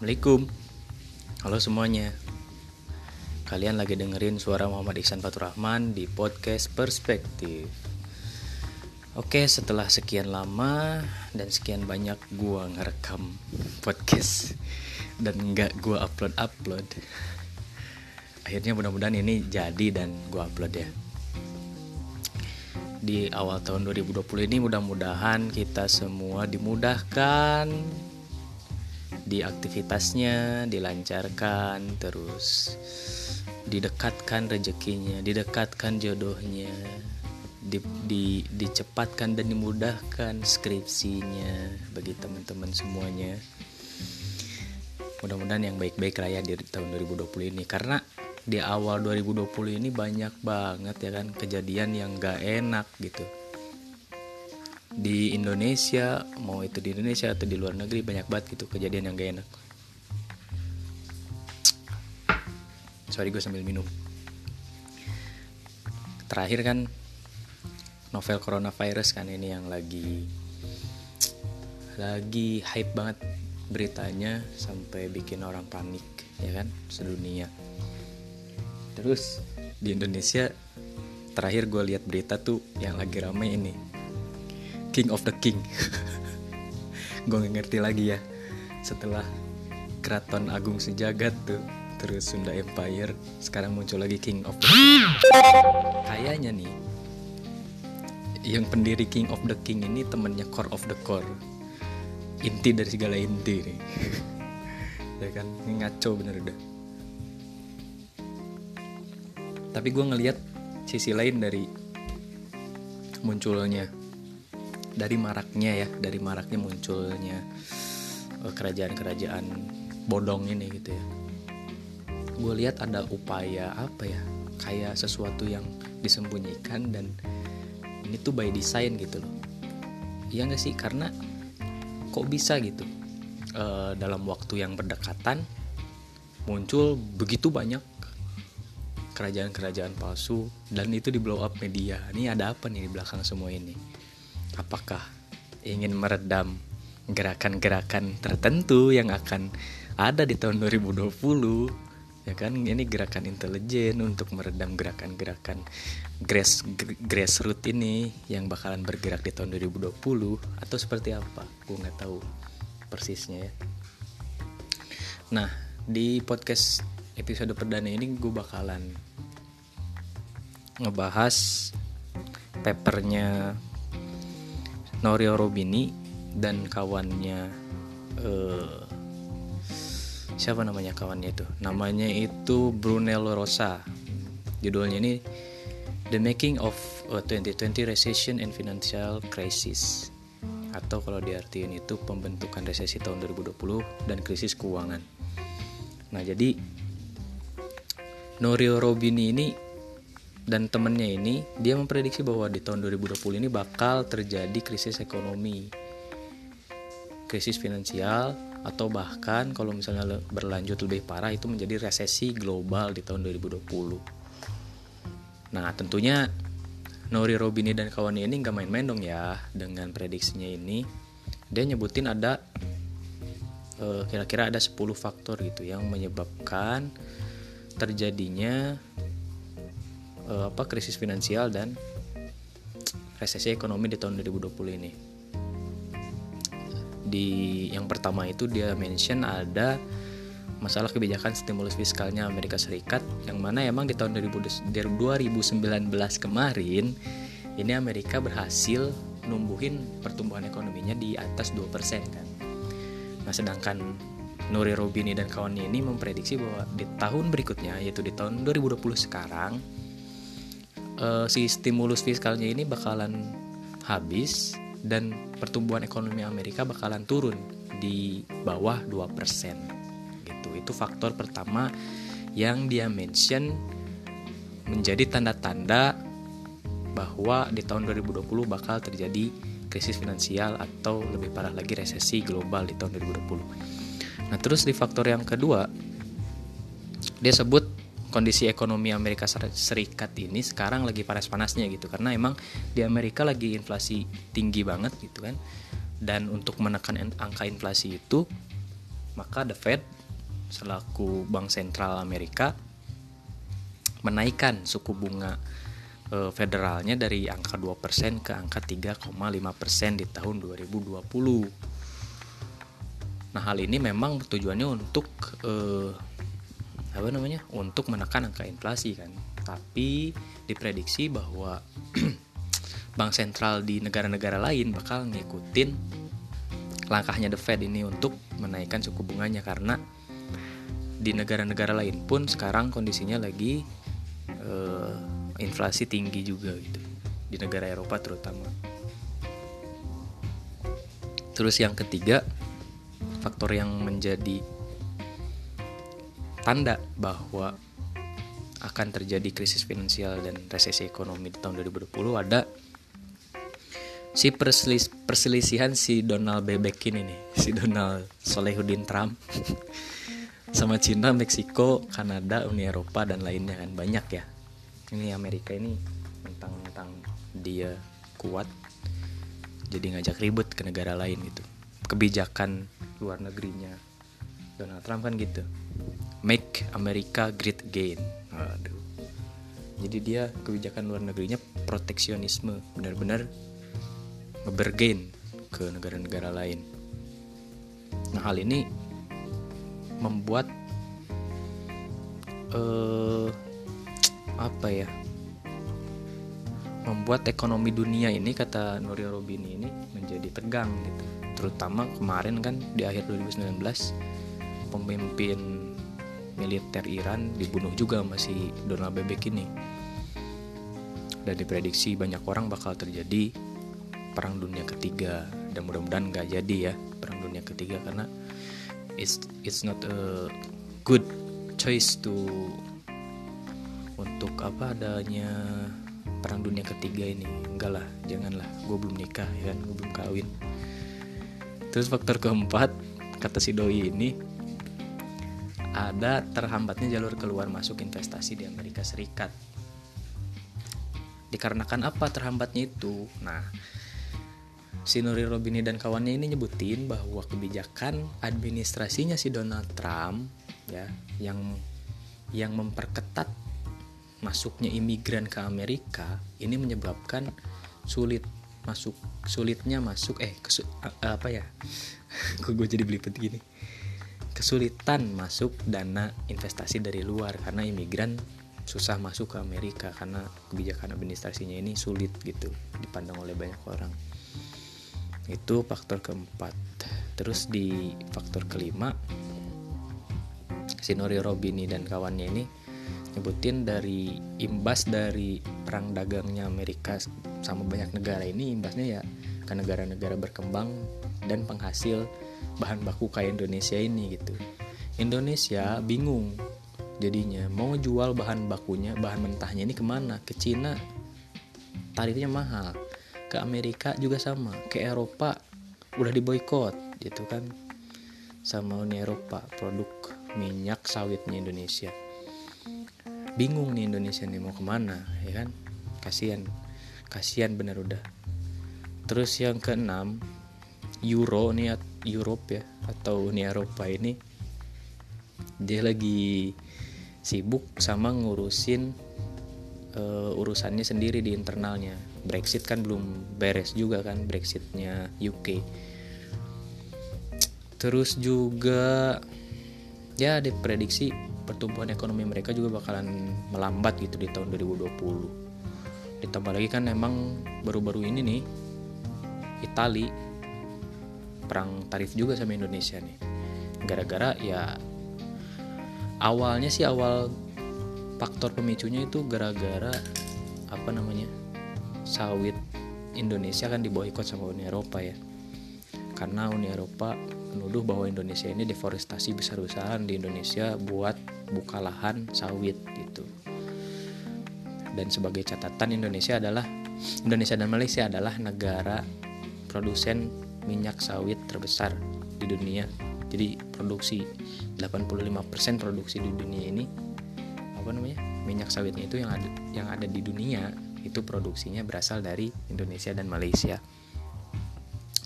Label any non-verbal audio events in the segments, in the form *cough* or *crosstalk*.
Assalamualaikum. Halo semuanya. Kalian lagi dengerin suara Muhammad Ihsan Fatur Rahman di podcast Perspektif. Oke setelah sekian lama dan sekian banyak gua ngerekam podcast Dan nggak gua upload-upload Akhirnya mudah-mudahan ini jadi dan gua upload ya. Di awal tahun 2020 ini mudah-mudahan kita semua dimudahkan di aktivitasnya dilancarkan terus didekatkan rezekinya didekatkan jodohnya di, di, dicepatkan dan dimudahkan skripsinya bagi teman-teman semuanya. Mudah-mudahan yang baik-baik lah ya di tahun 2020 ini. Karena di awal 2020 ini banyak banget ya kan kejadian yang gak enak gitu di Indonesia mau itu di Indonesia atau di luar negeri banyak banget gitu kejadian yang gak enak. Sorry gue sambil minum. Terakhir kan novel coronavirus kan ini yang lagi lagi hype banget beritanya sampai bikin orang panik ya kan sedunia. Terus di Indonesia terakhir gue lihat berita tuh yang lagi rame ini King of the King. *laughs* Gue ngerti lagi ya. Setelah keraton agung sejagat tuh terus Sunda Empire sekarang muncul lagi King of the King. Kayaknya nih yang pendiri King of the King ini temennya Core of the Core. Inti dari segala inti nih. *laughs* Ya kan? Ini ngaco bener udah. Tapi gue ngeliat sisi lain dari munculnya dari maraknya ya dari maraknya munculnya kerajaan-kerajaan bodong ini gitu ya. Gue lihat ada upaya apa ya kayak sesuatu yang disembunyikan dan ini tuh by design gitu loh. Iya gak sih? Karena kok bisa gitu? E, dalam waktu yang berdekatan muncul begitu banyak kerajaan-kerajaan palsu dan itu di blow up media. Ini ada apa nih di belakang semua ini apakah ingin meredam gerakan-gerakan tertentu yang akan ada di tahun 2020 ya kan ini gerakan intelijen untuk meredam gerakan-gerakan grass grassroots ini yang bakalan bergerak di tahun 2020 atau seperti apa? Gue nggak tahu persisnya ya. Nah di podcast episode perdana ini gue bakalan ngebahas papernya Norio Robini dan kawannya uh, siapa namanya kawannya itu? Namanya itu Brunello Rosa. Judulnya ini The Making of a 2020 Recession and Financial Crisis. Atau kalau diartikan itu pembentukan resesi tahun 2020 dan krisis keuangan. Nah jadi Norio Robini ini dan temennya ini dia memprediksi bahwa di tahun 2020 ini bakal terjadi krisis ekonomi. Krisis finansial atau bahkan kalau misalnya berlanjut lebih parah itu menjadi resesi global di tahun 2020 nah tentunya Nori Robini dan kawannya ini nggak main-main dong ya dengan prediksinya ini. Dia nyebutin ada eh, kira-kira ada 10 faktor gitu yang menyebabkan terjadinya uh, apa krisis finansial dan resesi ekonomi di tahun 2020 ini. Di yang pertama itu dia mention ada masalah kebijakan stimulus fiskalnya Amerika Serikat yang mana emang di tahun 2019 kemarin ini Amerika berhasil numbuhin pertumbuhan ekonominya di atas 2% kan. Nah, sedangkan Nuri Robini dan kawannya ini memprediksi bahwa di tahun berikutnya yaitu di tahun 2020 sekarang uh, si stimulus fiskalnya ini bakalan habis dan pertumbuhan ekonomi Amerika bakalan turun di bawah 2% gitu. Itu faktor pertama yang dia mention menjadi tanda-tanda bahwa di tahun 2020 bakal terjadi krisis finansial atau lebih parah lagi resesi global di tahun 2020. Nah, terus di faktor yang kedua dia sebut kondisi ekonomi Amerika Serikat ini sekarang lagi panas-panasnya gitu karena emang di Amerika lagi inflasi tinggi banget gitu kan dan untuk menekan angka inflasi itu maka The Fed selaku bank sentral Amerika menaikkan suku bunga e, federalnya dari angka 2% ke angka 3,5% di tahun 2020. Nah, hal ini memang tujuannya untuk e, apa namanya? untuk menekan angka inflasi kan. Tapi diprediksi bahwa *clears throat* bank sentral di negara-negara lain bakal ngikutin langkahnya The Fed ini untuk menaikkan suku bunganya karena di negara-negara lain pun sekarang kondisinya lagi uh, inflasi tinggi juga gitu di negara Eropa terutama. Terus yang ketiga faktor yang menjadi tanda bahwa akan terjadi krisis finansial dan resesi ekonomi di tahun 2020 ada si perselis perselisihan si Donald Bebek ini nih *laughs* si Donald Solehudin Trump *laughs* sama Cina, Meksiko, Kanada, Uni Eropa dan lainnya kan banyak ya. Ini Amerika ini tentang-tentang dia kuat jadi ngajak ribut ke negara lain gitu. Kebijakan luar negerinya Donald Trump kan gitu make America great again aduh jadi dia kebijakan luar negerinya proteksionisme benar-benar ngebergain ke negara-negara lain. Nah hal ini membuat uh, apa ya? Membuat ekonomi dunia ini kata Nuria Robini ini menjadi tegang gitu. Terutama kemarin kan di akhir 2019 pemimpin militer Iran dibunuh juga masih Donald Bebek ini. Dan diprediksi banyak orang bakal terjadi perang dunia ketiga. Dan mudah-mudahan nggak jadi ya perang dunia ketiga karena it's it's not a good choice to untuk apa adanya perang dunia ketiga ini. Enggak lah janganlah. Gue belum nikah ya kan? Gue belum kawin. Terus faktor keempat kata si doi ini ada terhambatnya jalur keluar masuk investasi di Amerika Serikat. Dikarenakan apa terhambatnya itu? Nah si Nuri Robini dan kawannya ini nyebutin bahwa kebijakan administrasinya si Donald Trump ya yang yang memperketat masuknya imigran ke Amerika ini menyebabkan sulit masuk sulitnya masuk eh kesu, apa ya? *laughs* Kok gue jadi belibet gini kesulitan masuk dana investasi dari luar karena imigran susah masuk ke Amerika karena kebijakan administrasinya ini sulit gitu dipandang oleh banyak orang. Itu faktor keempat. Terus di faktor kelima Sinori Robini dan kawannya ini nyebutin dari imbas dari perang dagangnya Amerika sama banyak negara ini imbasnya ya ke negara-negara berkembang dan penghasil bahan baku kayak Indonesia ini gitu. Indonesia bingung jadinya mau jual bahan bakunya bahan mentahnya ini ke mana? Ke Cina tarifnya mahal ke Amerika juga sama ke Eropa udah diboykot gitu kan. Sama Uni Eropa produk minyak sawitnya Indonesia. Bingung nih Indonesia nih mau ke mana ya kan? Kasihan kasihan bener udah. Terus yang keenam Euro nih Europe ya atau Uni Eropa ini dia lagi sibuk sama ngurusin uh, urusannya sendiri di internalnya. Brexit kan belum beres juga kan Brexitnya UK terus juga ya diprediksi pertumbuhan ekonomi mereka juga bakalan melambat gitu di tahun 2020 ditambah lagi kan emang baru-baru ini nih Itali perang tarif juga sama Indonesia nih. Gara-gara ya awalnya sih awal faktor pemicunya itu gara-gara apa namanya sawit Indonesia kan diboikot sama Uni Eropa ya. Karena Uni Eropa menuduh bahwa Indonesia ini deforestasi besar-besaran di Indonesia buat buka lahan sawit gitu. Dan sebagai catatan Indonesia adalah Indonesia dan Malaysia adalah negara produsen minyak sawit terbesar di dunia. Jadi produksi 85% produksi di dunia ini apa namanya minyak sawitnya itu yang ada yang ada di dunia itu produksinya berasal dari Indonesia dan Malaysia.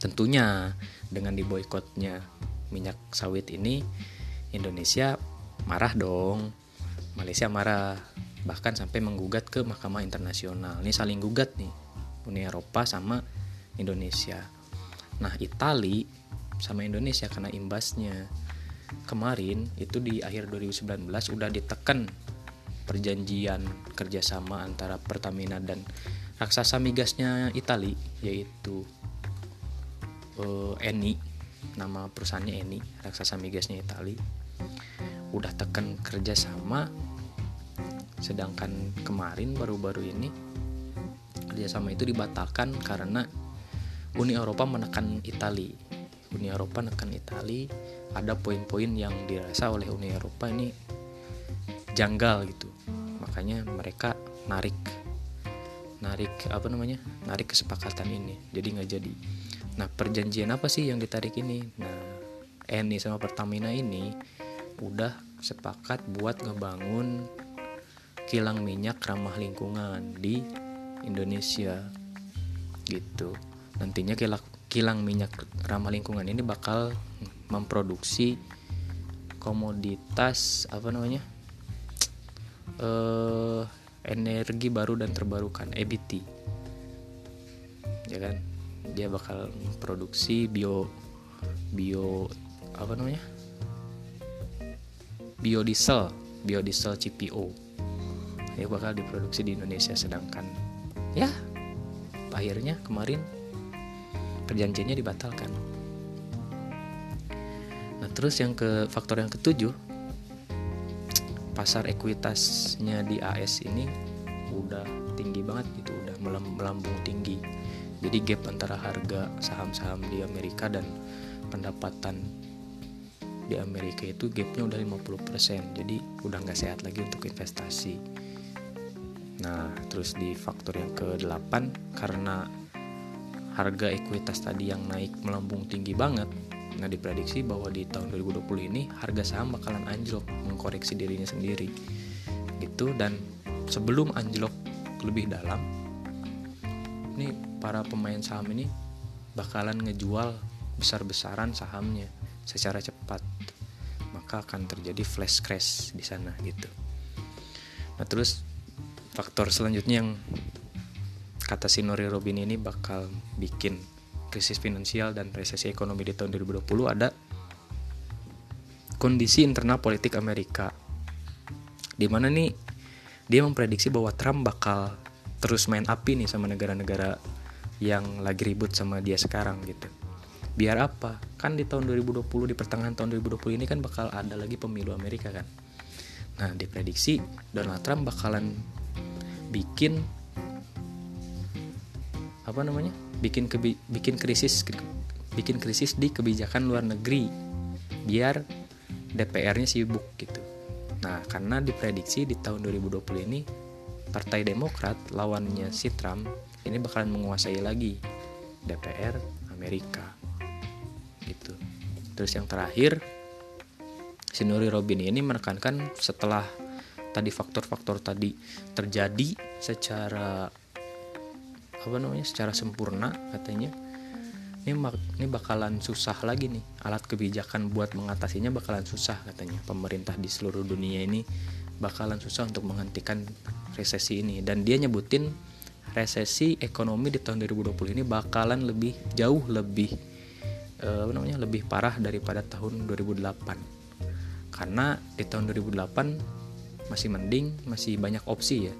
Tentunya dengan diboykotnya minyak sawit ini Indonesia marah dong. Malaysia marah bahkan sampai menggugat ke Mahkamah Internasional. Ini saling gugat nih Uni Eropa sama Indonesia nah Itali sama Indonesia karena imbasnya. Kemarin itu di akhir 2019 udah ditekan perjanjian kerjasama antara Pertamina dan raksasa migasnya Itali yaitu uh, Eni nama perusahaannya Eni raksasa migasnya Itali udah tekan kerjasama. Sedangkan kemarin baru-baru ini kerjasama itu dibatalkan karena Uni Eropa menekan Itali. Uni Eropa menekan Itali ada poin-poin yang dirasa oleh Uni Eropa ini janggal gitu. Makanya mereka narik narik apa namanya narik kesepakatan ini. Jadi nggak jadi. Nah perjanjian apa sih yang ditarik ini? Nah Eni sama Pertamina ini udah sepakat buat ngebangun kilang minyak ramah lingkungan di Indonesia gitu nantinya kilang, minyak ramah lingkungan ini bakal memproduksi komoditas apa namanya eh, energi baru dan terbarukan EBT ya kan? Dia bakal memproduksi bio bio apa namanya biodiesel biodiesel CPO ya bakal diproduksi di Indonesia sedangkan ya akhirnya kemarin perjanjiannya dibatalkan. Nah terus yang ke faktor yang ketujuh pasar ekuitasnya di AS ini udah tinggi banget gitu udah melambung tinggi. Jadi gap antara harga saham-saham di Amerika dan pendapatan di Amerika itu gapnya udah 50% jadi udah nggak sehat lagi untuk investasi. Nah, terus di faktor yang ke-8 karena harga ekuitas tadi yang naik melambung tinggi banget. Nah, diprediksi bahwa di tahun 2020 ini harga saham bakalan anjlok, mengkoreksi dirinya sendiri. Gitu dan sebelum anjlok lebih dalam, ini para pemain saham ini bakalan ngejual besar-besaran sahamnya secara cepat. Maka akan terjadi flash crash di sana gitu. Nah, terus faktor selanjutnya yang kata si Nori Robin ini bakal bikin krisis finansial dan resesi ekonomi di tahun 2020 ada kondisi internal politik Amerika. Di mana nih dia memprediksi bahwa Trump bakal terus main api nih sama negara-negara yang lagi ribut sama dia sekarang gitu. Biar apa? Kan di tahun 2020 di pertengahan tahun 2020 ini kan bakal ada lagi pemilu Amerika kan. Nah diprediksi Donald Trump bakalan bikin apa namanya? Bikin kebi bikin krisis bikin krisis di kebijakan luar negeri. Biar DPR-nya sibuk gitu. Nah karena diprediksi di tahun 2020 ini Partai Demokrat lawannya si Trump ini bakalan menguasai lagi DPR Amerika. Gitu. Terus yang terakhir Sinuri Robin ini menekankan setelah tadi faktor-faktor tadi terjadi secara apa namanya secara sempurna katanya. Ini ini bakalan susah lagi nih. Alat kebijakan buat mengatasinya bakalan susah katanya. Pemerintah di seluruh dunia ini bakalan susah untuk menghentikan resesi ini. Dan dia nyebutin resesi ekonomi di tahun 2020 ini bakalan lebih jauh lebih eh, apa namanya lebih parah daripada tahun 2008 karena di tahun 2008 masih mending masih banyak opsi ya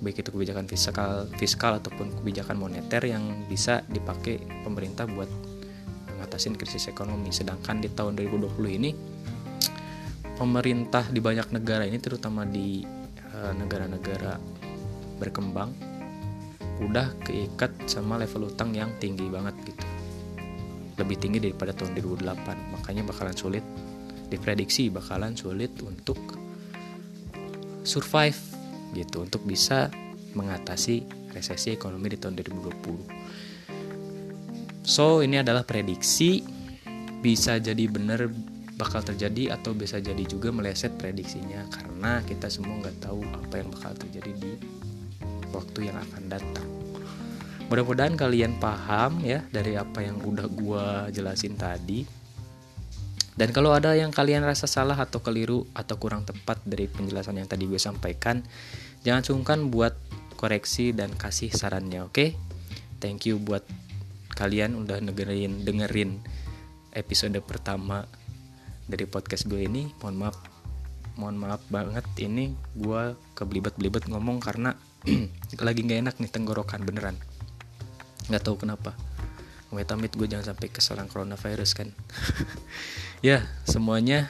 baik itu kebijakan fiskal fiskal ataupun kebijakan moneter yang bisa dipakai pemerintah buat mengatasi krisis ekonomi. Sedangkan di tahun 2020 ini pemerintah di banyak negara ini terutama di eh, negara-negara berkembang udah keikat sama level utang yang tinggi banget gitu. Lebih tinggi daripada tahun 2008 makanya bakalan sulit diprediksi bakalan sulit untuk survive gitu untuk bisa mengatasi resesi ekonomi di tahun 2020. So, ini adalah prediksi bisa jadi benar bakal terjadi atau bisa jadi juga meleset prediksinya karena kita semua nggak tahu apa yang bakal terjadi di waktu yang akan datang. Mudah-mudahan kalian paham ya dari apa yang udah gua jelasin tadi. Dan kalau ada yang kalian rasa salah atau keliru atau kurang tepat dari penjelasan yang tadi gue sampaikan, jangan sungkan buat koreksi dan kasih sarannya, oke? Okay? Thank you buat kalian udah dengerin dengerin episode pertama dari podcast gue ini. Mohon maaf, mohon maaf banget ini gue kebelibet-belibet ngomong karena *clears throat* lagi nggak enak nih tenggorokan beneran. Nggak tahu kenapa. Amit-amit gue jangan sampai keserang coronavirus kan. *laughs* ya, semuanya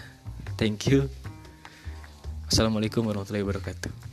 thank you. Assalamualaikum warahmatullahi wabarakatuh.